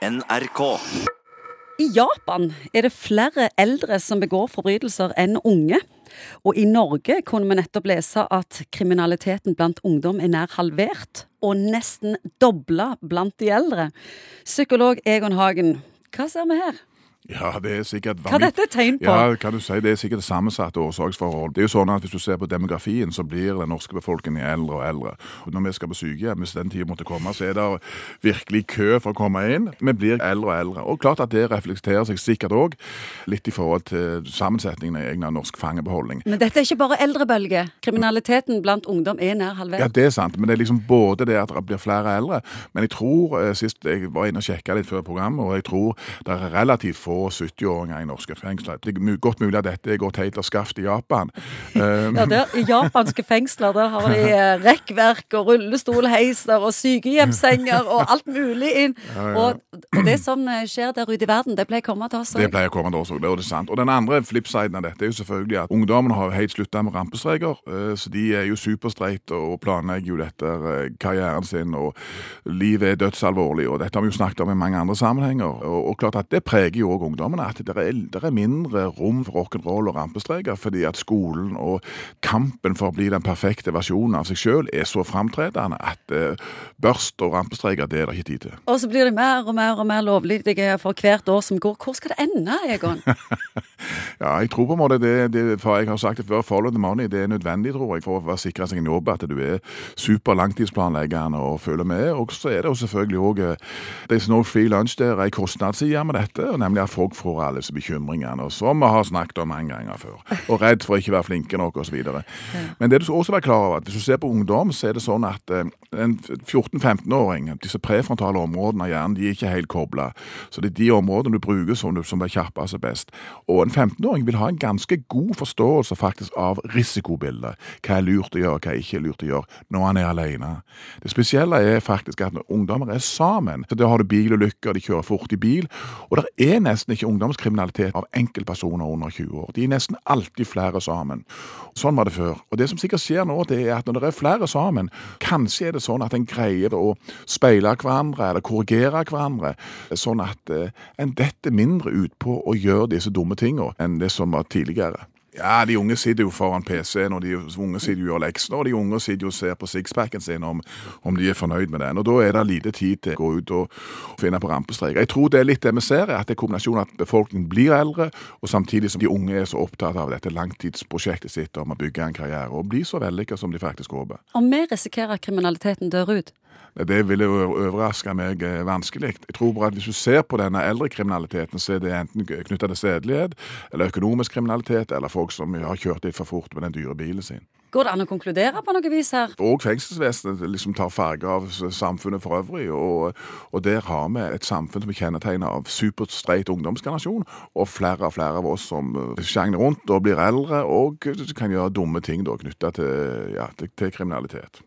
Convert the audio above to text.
NRK. I Japan er det flere eldre som begår forbrytelser enn unge. Og i Norge kunne vi nettopp lese at kriminaliteten blant ungdom er nær halvert, og nesten dobla blant de eldre. Psykolog Egon Hagen, hva ser vi her? Ja, det er sikkert Hva er dette tegn på? Ja, kan du si, Det er sikkert sammensatte årsaksforhold. Det er jo sånn at Hvis du ser på demografien, så blir den norske befolkningen eldre og eldre. Og Når vi skal på sykehjem, hvis den tida måtte komme, så er det virkelig kø for å komme inn. Vi blir eldre og eldre. Og klart at det reflekterer seg sikkert òg litt i forhold til sammensetningen av egen norsk fangebeholdning. Men dette er ikke bare eldrebølge. Kriminaliteten blant ungdom er nær halvert. Ja, det er sant, men det er liksom både det at det blir flere eldre, men jeg tror, eh, sist jeg var inne og sjekka litt før programmet, og jeg tror det er relativt få 70-åringer i norske fengsler. Det er godt mulig at dette er gått helt av skaft i Japan. Ja, der, I japanske fengsler der har de eh, rekkverk og rullestolheiser og sykehjemssenger og alt mulig inn. Og, og det som eh, skjer der ute i verden, det pleier å komme til oss Det òg. pleier å komme til oss også, det er det sant. Og den andre flipsiden av dette er jo selvfølgelig at ungdommene har helt slutta med rampestreker. eh, Så de er jo superstreite og planlegger jo dette eh, karrieren sin, og livet er dødsalvorlig. Og dette har vi jo snakket om i mange andre sammenhenger. Og, klart at det preger jo òg ungdommene. At det er, det er mindre rom for rock'n'roll og rampestreker, fordi at skolen og kampen for å bli den perfekte versjonen av seg sjøl er så framtredende at børst og rampestreker, det er det ikke tid til. Og så blir det mer og mer og mer lovlydige for hvert år som går. Hvor skal det ende, Egon? Ja, jeg tror på en måte det, det for jeg har sagt det før, follow the money, det er nødvendig, tror jeg, for å være sikre seg en jobb, at du er super langtidsplanleggende og følger med. Og så er det jo selvfølgelig òg There's no free lunch der, er en kostnadsside med dette, og nemlig at folk får alle disse bekymringene, som vi har snakket om mange ganger før. Og redd for ikke å være flinke nok, osv. Men det du skal også være klar over, at hvis du ser på ungdom, så er det sånn at eh, en 14-15-åring, disse prefrontale områdene av hjernen, de er ikke helt kobla. Så det er de områdene du bruker som, du, som er kjappest og best. Og en 15-åring vil ha en ganske god forståelse faktisk av risikobildet. Hva er lurt å gjøre, hva er ikke lurt å gjøre når han er alene. Det spesielle er faktisk at når ungdommer er sammen, så da har du bilulykker, de kjører fort i bil, og det er nesten ikke ungdomskriminalitet av enkeltpersoner under 20 år. De er nesten alltid flere sammen. Sånn var det før. Og det som sikkert skjer nå, det er at når det er flere sammen, kanskje er det sånn at en greier å speile hverandre eller korrigere hverandre, sånn at eh, en detter mindre ut på å gjøre disse dumme tingene enn det som var tidligere. Ja, de unge sitter jo foran PC-en, og de unge sitter jo gjør leksene, og de unge sitter jo og ser på sixpacken sin om, om de er fornøyd med den. Og da er det lite tid til å gå ut og finne på rampestreker. Jeg tror det er litt det vi ser, er at det er kombinasjonen at befolkningen blir eldre, og samtidig som de unge er så opptatt av dette langtidsprosjektet sitt om å bygge en karriere, og bli så vellykka som de faktisk håper. Om vi risikerer at kriminaliteten dør ut? Det ville overraske meg eh, vanskelig. Jeg tror bare at Hvis du ser på denne eldre kriminaliteten, så er det enten knytta til sedelighet, eller økonomisk kriminalitet, eller folk som har kjørt litt for fort med den dyre bilen sin. Går det an å konkludere på noe vis her? Og fengselsvesenet liksom tar farge av samfunnet for øvrig. Og, og der har vi et samfunn som er kjennetegna av superstreit ungdomsgenerasjon, og flere og flere av oss som eh, sjangler rundt og blir eldre og kan gjøre dumme ting knytta til, ja, til, til kriminalitet.